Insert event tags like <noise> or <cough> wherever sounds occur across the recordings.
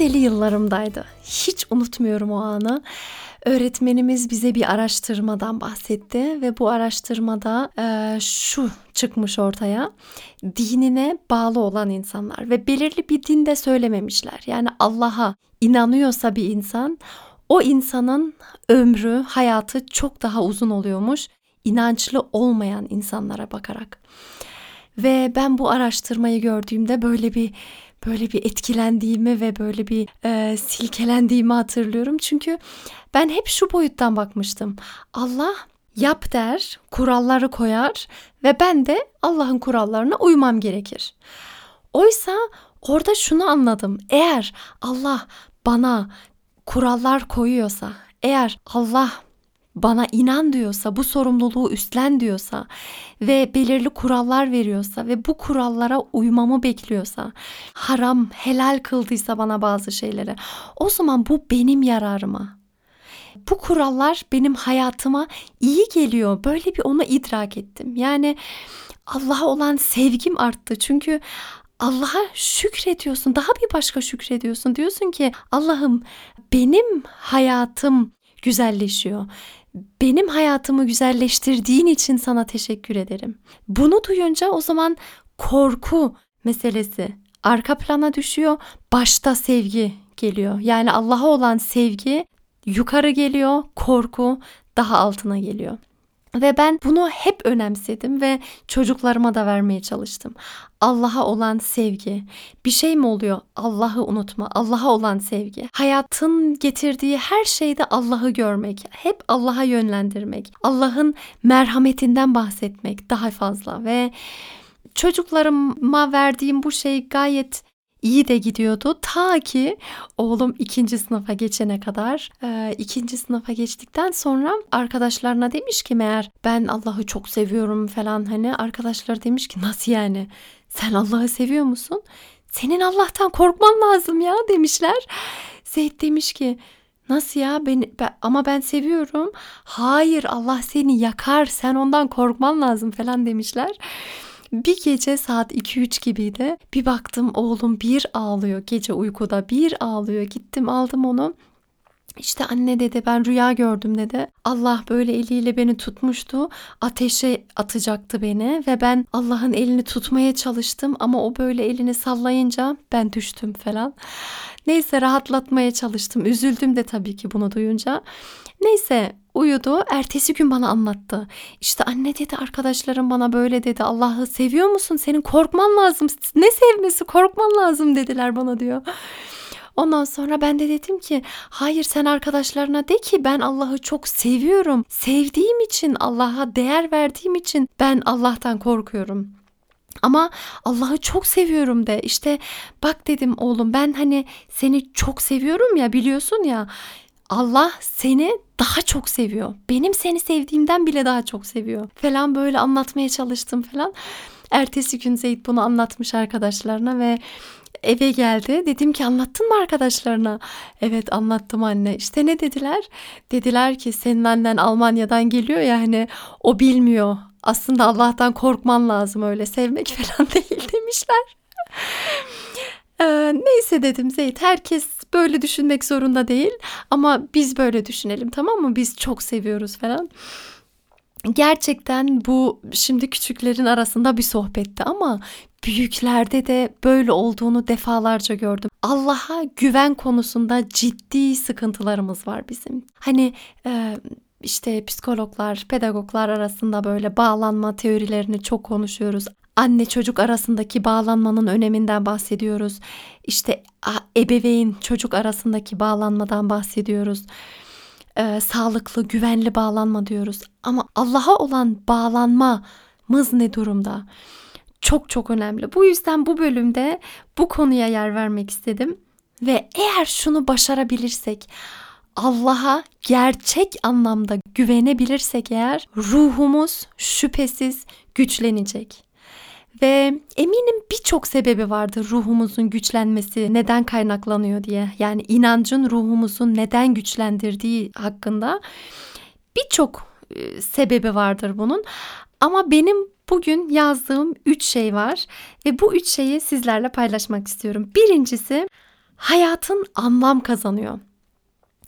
Liseli yıllarımdaydı. Hiç unutmuyorum o anı. Öğretmenimiz bize bir araştırmadan bahsetti ve bu araştırmada e, şu çıkmış ortaya. Dinine bağlı olan insanlar ve belirli bir dinde söylememişler. Yani Allah'a inanıyorsa bir insan o insanın ömrü, hayatı çok daha uzun oluyormuş inançlı olmayan insanlara bakarak. Ve ben bu araştırmayı gördüğümde böyle bir böyle bir etkilendiğimi ve böyle bir e, silkelendiğimi hatırlıyorum. Çünkü ben hep şu boyuttan bakmıştım. Allah yap der, kuralları koyar ve ben de Allah'ın kurallarına uymam gerekir. Oysa orada şunu anladım. Eğer Allah bana kurallar koyuyorsa, eğer Allah bana inan diyorsa, bu sorumluluğu üstlen diyorsa ve belirli kurallar veriyorsa ve bu kurallara uymamı bekliyorsa, haram, helal kıldıysa bana bazı şeyleri, o zaman bu benim yararıma. Bu kurallar benim hayatıma iyi geliyor. Böyle bir onu idrak ettim. Yani Allah'a olan sevgim arttı. Çünkü Allah'a şükrediyorsun. Daha bir başka şükrediyorsun. Diyorsun ki Allah'ım benim hayatım güzelleşiyor benim hayatımı güzelleştirdiğin için sana teşekkür ederim. Bunu duyunca o zaman korku meselesi arka plana düşüyor. Başta sevgi geliyor. Yani Allah'a olan sevgi yukarı geliyor, korku daha altına geliyor. Ve ben bunu hep önemsedim ve çocuklarıma da vermeye çalıştım. Allah'a olan sevgi. Bir şey mi oluyor? Allah'ı unutma. Allah'a olan sevgi. Hayatın getirdiği her şeyde Allah'ı görmek. Hep Allah'a yönlendirmek. Allah'ın merhametinden bahsetmek daha fazla ve çocuklarıma verdiğim bu şey gayet iyi de gidiyordu. Ta ki oğlum ikinci sınıfa geçene kadar. E, ikinci sınıfa geçtikten sonra arkadaşlarına demiş ki meğer ben Allah'ı çok seviyorum falan hani arkadaşlar demiş ki nasıl yani sen Allah'ı seviyor musun? Senin Allah'tan korkman lazım ya demişler. Zeyd demiş ki Nasıl ya? Ben, ben, ama ben seviyorum. Hayır Allah seni yakar. Sen ondan korkman lazım falan demişler. Bir gece saat 2-3 gibiydi. Bir baktım oğlum bir ağlıyor gece uykuda bir ağlıyor. Gittim aldım onu. İşte anne dedi ben rüya gördüm dedi. Allah böyle eliyle beni tutmuştu. Ateşe atacaktı beni ve ben Allah'ın elini tutmaya çalıştım ama o böyle elini sallayınca ben düştüm falan. Neyse rahatlatmaya çalıştım. Üzüldüm de tabii ki bunu duyunca. Neyse uyudu. Ertesi gün bana anlattı. İşte anne dedi arkadaşlarım bana böyle dedi. Allah'ı seviyor musun? Senin korkman lazım. Ne sevmesi korkman lazım dediler bana diyor. Ondan sonra ben de dedim ki hayır sen arkadaşlarına de ki ben Allah'ı çok seviyorum. Sevdiğim için Allah'a değer verdiğim için ben Allah'tan korkuyorum. Ama Allah'ı çok seviyorum de. İşte bak dedim oğlum ben hani seni çok seviyorum ya biliyorsun ya. Allah seni daha çok seviyor. Benim seni sevdiğimden bile daha çok seviyor. Falan böyle anlatmaya çalıştım falan. Ertesi gün Zeyd bunu anlatmış arkadaşlarına ve eve geldi. Dedim ki anlattın mı arkadaşlarına? Evet anlattım anne. İşte ne dediler? Dediler ki senin annen Almanya'dan geliyor ya hani o bilmiyor. Aslında Allah'tan korkman lazım öyle sevmek falan <laughs> değil demişler. Ee, neyse dedim Zeyd herkes böyle düşünmek zorunda değil ama biz böyle düşünelim tamam mı? Biz çok seviyoruz falan. Gerçekten bu şimdi küçüklerin arasında bir sohbetti ama büyüklerde de böyle olduğunu defalarca gördüm. Allah'a güven konusunda ciddi sıkıntılarımız var bizim. Hani e, işte psikologlar, pedagoglar arasında böyle bağlanma teorilerini çok konuşuyoruz. Anne çocuk arasındaki bağlanmanın öneminden bahsediyoruz. İşte ebeveyn çocuk arasındaki bağlanmadan bahsediyoruz. Ee, sağlıklı, güvenli bağlanma diyoruz. Ama Allah'a olan bağlanmamız ne durumda? çok çok önemli. Bu yüzden bu bölümde bu konuya yer vermek istedim. Ve eğer şunu başarabilirsek, Allah'a gerçek anlamda güvenebilirsek eğer ruhumuz şüphesiz güçlenecek. Ve eminim birçok sebebi vardır ruhumuzun güçlenmesi neden kaynaklanıyor diye. Yani inancın ruhumuzun neden güçlendirdiği hakkında birçok e, sebebi vardır bunun. Ama benim bugün yazdığım üç şey var ve bu üç şeyi sizlerle paylaşmak istiyorum. Birincisi hayatın anlam kazanıyor.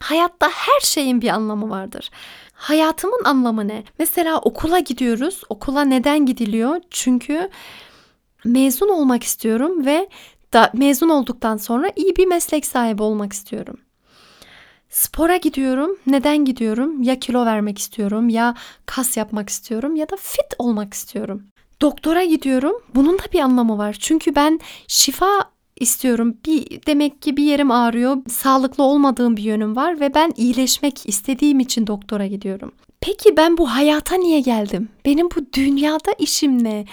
Hayatta her şeyin bir anlamı vardır. Hayatımın anlamı ne? Mesela okula gidiyoruz. Okula neden gidiliyor? Çünkü mezun olmak istiyorum ve da mezun olduktan sonra iyi bir meslek sahibi olmak istiyorum. Spora gidiyorum. Neden gidiyorum? Ya kilo vermek istiyorum, ya kas yapmak istiyorum ya da fit olmak istiyorum. Doktora gidiyorum. Bunun da bir anlamı var. Çünkü ben şifa istiyorum. Bir demek ki bir yerim ağrıyor. Sağlıklı olmadığım bir yönüm var ve ben iyileşmek istediğim için doktora gidiyorum. Peki ben bu hayata niye geldim? Benim bu dünyada işim ne?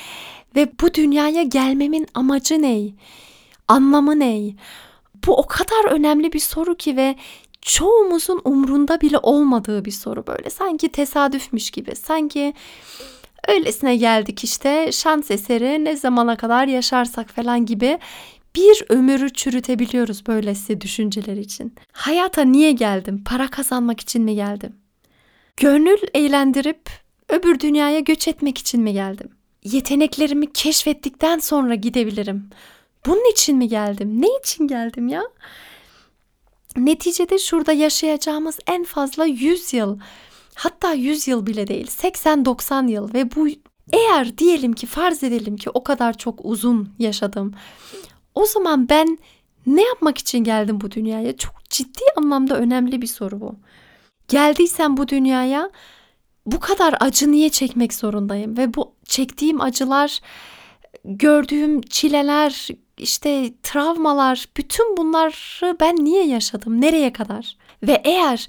Ve bu dünyaya gelmemin amacı ne? Anlamı ne? Bu o kadar önemli bir soru ki ve çoğumuzun umrunda bile olmadığı bir soru böyle. Sanki tesadüfmüş gibi. Sanki öylesine geldik işte şans eseri ne zamana kadar yaşarsak falan gibi bir ömürü çürütebiliyoruz böylesi düşünceler için. Hayata niye geldim? Para kazanmak için mi geldim? Gönül eğlendirip öbür dünyaya göç etmek için mi geldim? Yeteneklerimi keşfettikten sonra gidebilirim. Bunun için mi geldim? Ne için geldim ya? Neticede şurada yaşayacağımız en fazla 100 yıl. Hatta 100 yıl bile değil. 80-90 yıl ve bu eğer diyelim ki farz edelim ki o kadar çok uzun yaşadım. O zaman ben ne yapmak için geldim bu dünyaya? Çok ciddi anlamda önemli bir soru bu. Geldiysem bu dünyaya bu kadar acı niye çekmek zorundayım? Ve bu çektiğim acılar, gördüğüm çileler, işte travmalar, bütün bunları ben niye yaşadım? Nereye kadar? Ve eğer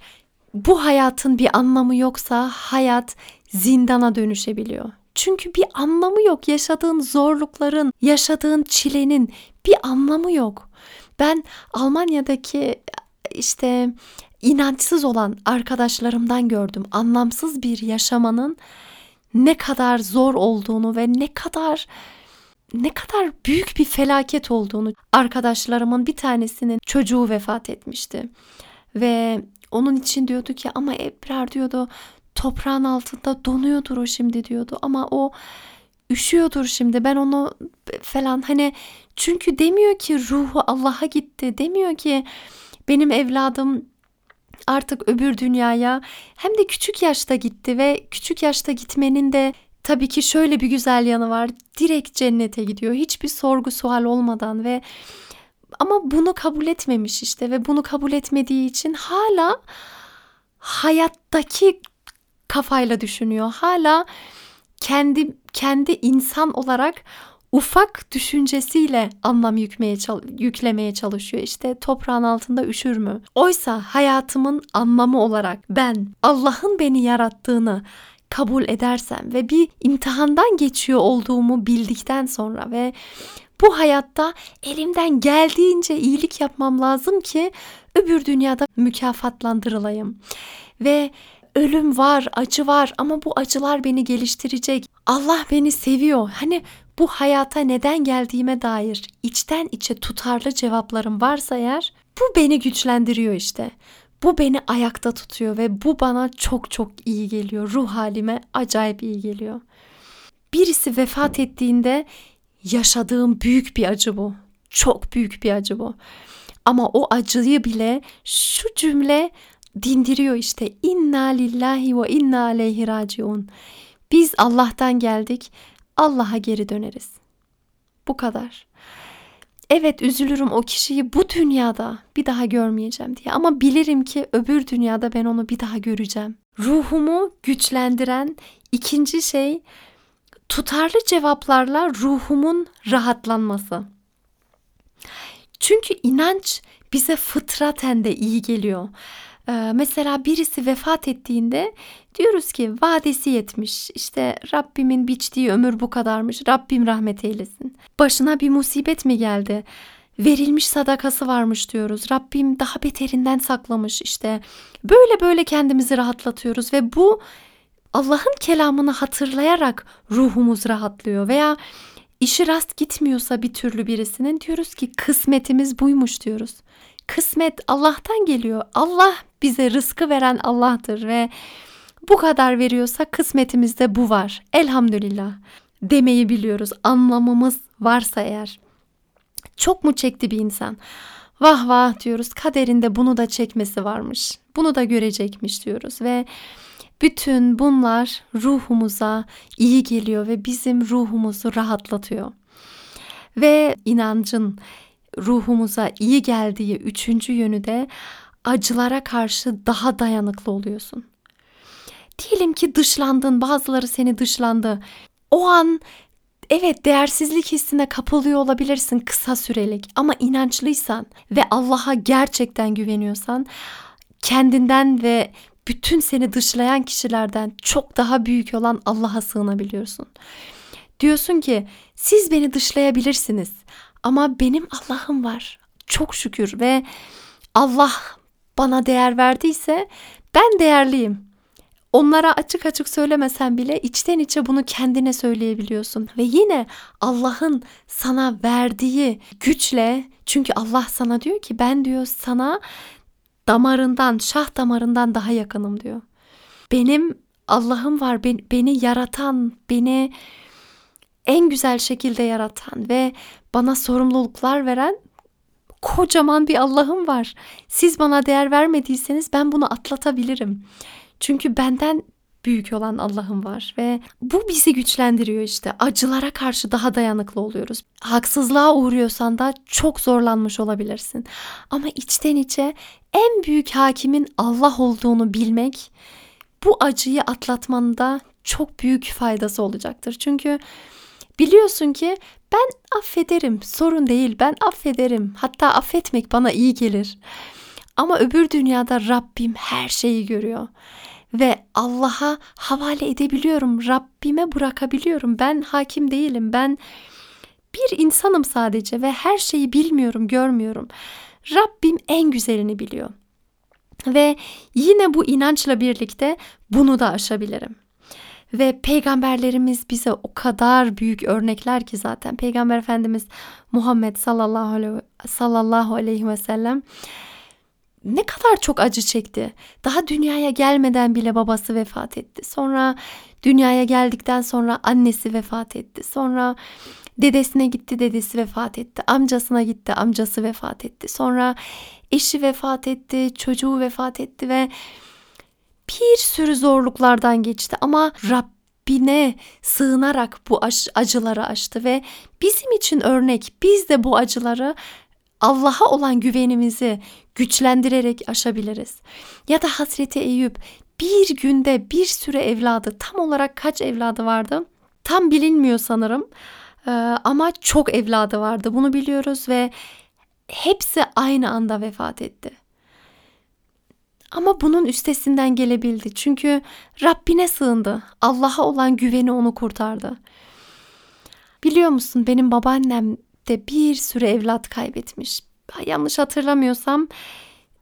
bu hayatın bir anlamı yoksa hayat zindana dönüşebiliyor. Çünkü bir anlamı yok. Yaşadığın zorlukların, yaşadığın çilenin bir anlamı yok. Ben Almanya'daki işte inançsız olan arkadaşlarımdan gördüm. Anlamsız bir yaşamanın ne kadar zor olduğunu ve ne kadar ne kadar büyük bir felaket olduğunu arkadaşlarımın bir tanesinin çocuğu vefat etmişti. Ve onun için diyordu ki ama Ebrar diyordu toprağın altında donuyordur o şimdi diyordu ama o üşüyordur şimdi ben onu falan hani çünkü demiyor ki ruhu Allah'a gitti demiyor ki benim evladım artık öbür dünyaya hem de küçük yaşta gitti ve küçük yaşta gitmenin de tabii ki şöyle bir güzel yanı var. Direkt cennete gidiyor. Hiçbir sorgu sual olmadan ve ama bunu kabul etmemiş işte ve bunu kabul etmediği için hala hayattaki kafayla düşünüyor. Hala kendi kendi insan olarak ufak düşüncesiyle anlam yükmeye, yüklemeye çalışıyor. İşte toprağın altında üşür mü? Oysa hayatımın anlamı olarak ben Allah'ın beni yarattığını kabul edersem ve bir imtihandan geçiyor olduğumu bildikten sonra ve bu hayatta elimden geldiğince iyilik yapmam lazım ki öbür dünyada mükafatlandırılayım. Ve ölüm var, acı var ama bu acılar beni geliştirecek. Allah beni seviyor. Hani bu hayata neden geldiğime dair içten içe tutarlı cevaplarım varsa eğer bu beni güçlendiriyor işte. Bu beni ayakta tutuyor ve bu bana çok çok iyi geliyor. Ruh halime acayip iyi geliyor. Birisi vefat ettiğinde yaşadığım büyük bir acı bu. Çok büyük bir acı bu. Ama o acıyı bile şu cümle dindiriyor işte. İnna lillahi ve inna aleyhi raciun. Biz Allah'tan geldik. Allah'a geri döneriz. Bu kadar. Evet üzülürüm o kişiyi bu dünyada bir daha görmeyeceğim diye ama bilirim ki öbür dünyada ben onu bir daha göreceğim. Ruhumu güçlendiren ikinci şey tutarlı cevaplarla ruhumun rahatlanması. Çünkü inanç bize fıtraten de iyi geliyor. Ee, mesela birisi vefat ettiğinde diyoruz ki vadesi yetmiş. İşte Rabbimin biçtiği ömür bu kadarmış. Rabbim rahmet eylesin. Başına bir musibet mi geldi? Verilmiş sadakası varmış diyoruz. Rabbim daha beterinden saklamış işte. Böyle böyle kendimizi rahatlatıyoruz ve bu Allah'ın kelamını hatırlayarak ruhumuz rahatlıyor veya işi rast gitmiyorsa bir türlü birisinin diyoruz ki kısmetimiz buymuş diyoruz. Kısmet Allah'tan geliyor. Allah bize rızkı veren Allah'tır ve bu kadar veriyorsa kısmetimizde bu var. Elhamdülillah demeyi biliyoruz. Anlamımız varsa eğer. Çok mu çekti bir insan? Vah vah diyoruz kaderinde bunu da çekmesi varmış. Bunu da görecekmiş diyoruz ve bütün bunlar ruhumuza iyi geliyor ve bizim ruhumuzu rahatlatıyor. Ve inancın ruhumuza iyi geldiği üçüncü yönü de acılara karşı daha dayanıklı oluyorsun. Diyelim ki dışlandın, bazıları seni dışlandı. O an evet değersizlik hissine kapılıyor olabilirsin kısa sürelik ama inançlıysan ve Allah'a gerçekten güveniyorsan kendinden ve bütün seni dışlayan kişilerden çok daha büyük olan Allah'a sığınabiliyorsun. Diyorsun ki siz beni dışlayabilirsiniz ama benim Allah'ım var. Çok şükür ve Allah bana değer verdiyse ben değerliyim. Onlara açık açık söylemesen bile içten içe bunu kendine söyleyebiliyorsun. Ve yine Allah'ın sana verdiği güçle çünkü Allah sana diyor ki ben diyor sana damarından, şah damarından daha yakınım diyor. Benim Allah'ım var, beni yaratan, beni en güzel şekilde yaratan ve bana sorumluluklar veren kocaman bir Allah'ım var. Siz bana değer vermediyseniz ben bunu atlatabilirim. Çünkü benden büyük olan Allah'ım var ve bu bizi güçlendiriyor işte. Acılara karşı daha dayanıklı oluyoruz. Haksızlığa uğruyorsan da çok zorlanmış olabilirsin. Ama içten içe en büyük hakimin Allah olduğunu bilmek bu acıyı atlatmanda çok büyük faydası olacaktır. Çünkü biliyorsun ki ben affederim, sorun değil. Ben affederim. Hatta affetmek bana iyi gelir. Ama öbür dünyada Rabbim her şeyi görüyor ve Allah'a havale edebiliyorum. Rabbime bırakabiliyorum. Ben hakim değilim. Ben bir insanım sadece ve her şeyi bilmiyorum, görmüyorum. Rabbim en güzelini biliyor. Ve yine bu inançla birlikte bunu da aşabilirim. Ve peygamberlerimiz bize o kadar büyük örnekler ki zaten. Peygamber Efendimiz Muhammed sallallahu aleyhi, sallallahu ve sellem ne kadar çok acı çekti. Daha dünyaya gelmeden bile babası vefat etti. Sonra dünyaya geldikten sonra annesi vefat etti. Sonra dedesine gitti, dedesi vefat etti. Amcasına gitti, amcası vefat etti. Sonra eşi vefat etti, çocuğu vefat etti ve bir sürü zorluklardan geçti ama Rabbine sığınarak bu acıları aştı ve bizim için örnek biz de bu acıları Allah'a olan güvenimizi güçlendirerek aşabiliriz. Ya da Hazreti Eyüp bir günde bir sürü evladı tam olarak kaç evladı vardı? Tam bilinmiyor sanırım. Ee, ama çok evladı vardı. Bunu biliyoruz ve hepsi aynı anda vefat etti. Ama bunun üstesinden gelebildi. Çünkü Rabbine sığındı. Allah'a olan güveni onu kurtardı. Biliyor musun benim babaannem de bir sürü evlat kaybetmiş. Yanlış hatırlamıyorsam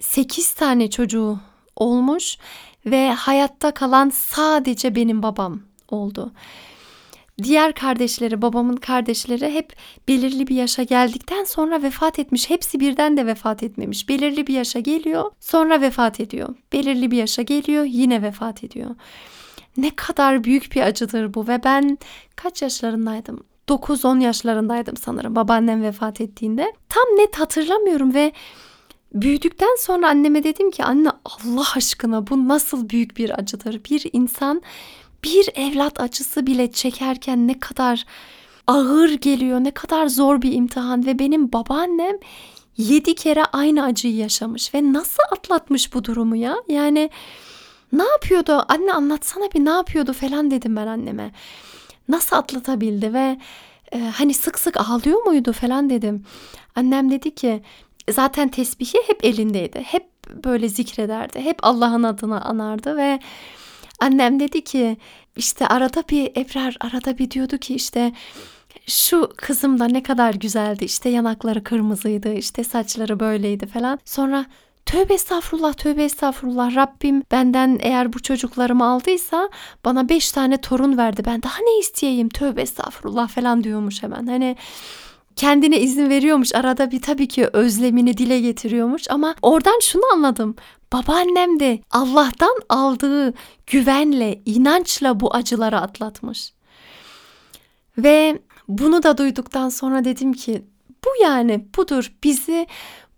8 tane çocuğu olmuş ve hayatta kalan sadece benim babam oldu. Diğer kardeşleri, babamın kardeşleri hep belirli bir yaşa geldikten sonra vefat etmiş. Hepsi birden de vefat etmemiş. Belirli bir yaşa geliyor, sonra vefat ediyor. Belirli bir yaşa geliyor, yine vefat ediyor. Ne kadar büyük bir acıdır bu ve ben kaç yaşlarındaydım? 9-10 yaşlarındaydım sanırım babaannem vefat ettiğinde. Tam net hatırlamıyorum ve büyüdükten sonra anneme dedim ki anne Allah aşkına bu nasıl büyük bir acıdır. Bir insan bir evlat acısı bile çekerken ne kadar ağır geliyor, ne kadar zor bir imtihan ve benim babaannem yedi kere aynı acıyı yaşamış ve nasıl atlatmış bu durumu ya? Yani ne yapıyordu? Anne anlatsana bir ne yapıyordu falan dedim ben anneme nasıl atlatabildi ve e, hani sık sık ağlıyor muydu falan dedim. Annem dedi ki zaten tesbihi hep elindeydi. Hep böyle zikrederdi. Hep Allah'ın adını anardı ve annem dedi ki işte arada bir Ebrar arada bir diyordu ki işte şu kızım da ne kadar güzeldi işte yanakları kırmızıydı işte saçları böyleydi falan. Sonra tövbe estağfurullah tövbe estağfurullah Rabbim benden eğer bu çocuklarımı aldıysa bana beş tane torun verdi ben daha ne isteyeyim tövbe estağfurullah falan diyormuş hemen. Hani kendine izin veriyormuş arada bir tabii ki özlemini dile getiriyormuş ama oradan şunu anladım. Babaannem de Allah'tan aldığı güvenle, inançla bu acıları atlatmış. Ve bunu da duyduktan sonra dedim ki bu yani budur bizi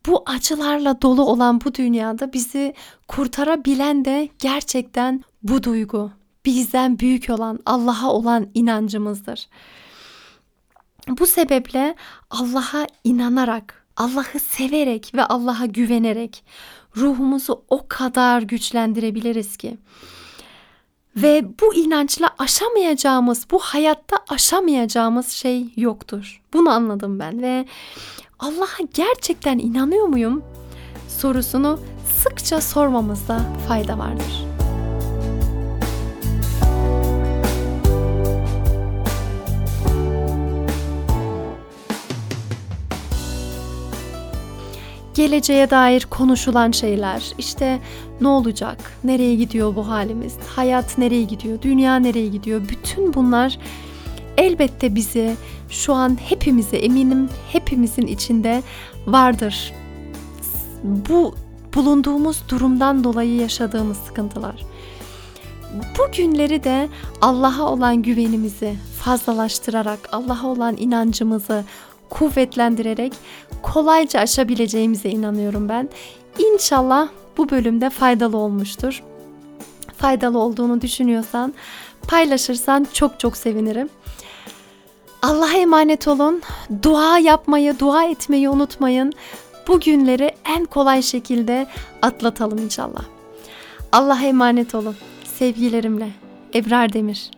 bu acılarla dolu olan bu dünyada bizi kurtarabilen de gerçekten bu duygu. Bizden büyük olan Allah'a olan inancımızdır. Bu sebeple Allah'a inanarak, Allah'ı severek ve Allah'a güvenerek ruhumuzu o kadar güçlendirebiliriz ki. Ve bu inançla aşamayacağımız, bu hayatta aşamayacağımız şey yoktur. Bunu anladım ben ve Allah'a gerçekten inanıyor muyum sorusunu sıkça sormamızda fayda vardır. Geleceğe dair konuşulan şeyler, işte ne olacak, nereye gidiyor bu halimiz, hayat nereye gidiyor, dünya nereye gidiyor, bütün bunlar elbette bizi şu an hepimize eminim hepimizin içinde vardır. Bu bulunduğumuz durumdan dolayı yaşadığımız sıkıntılar. Bu günleri de Allah'a olan güvenimizi fazlalaştırarak, Allah'a olan inancımızı kuvvetlendirerek kolayca aşabileceğimize inanıyorum ben. İnşallah bu bölümde faydalı olmuştur. Faydalı olduğunu düşünüyorsan paylaşırsan çok çok sevinirim. Allah'a emanet olun. Dua yapmayı, dua etmeyi unutmayın. Bu günleri en kolay şekilde atlatalım inşallah. Allah'a emanet olun. Sevgilerimle Ebrar Demir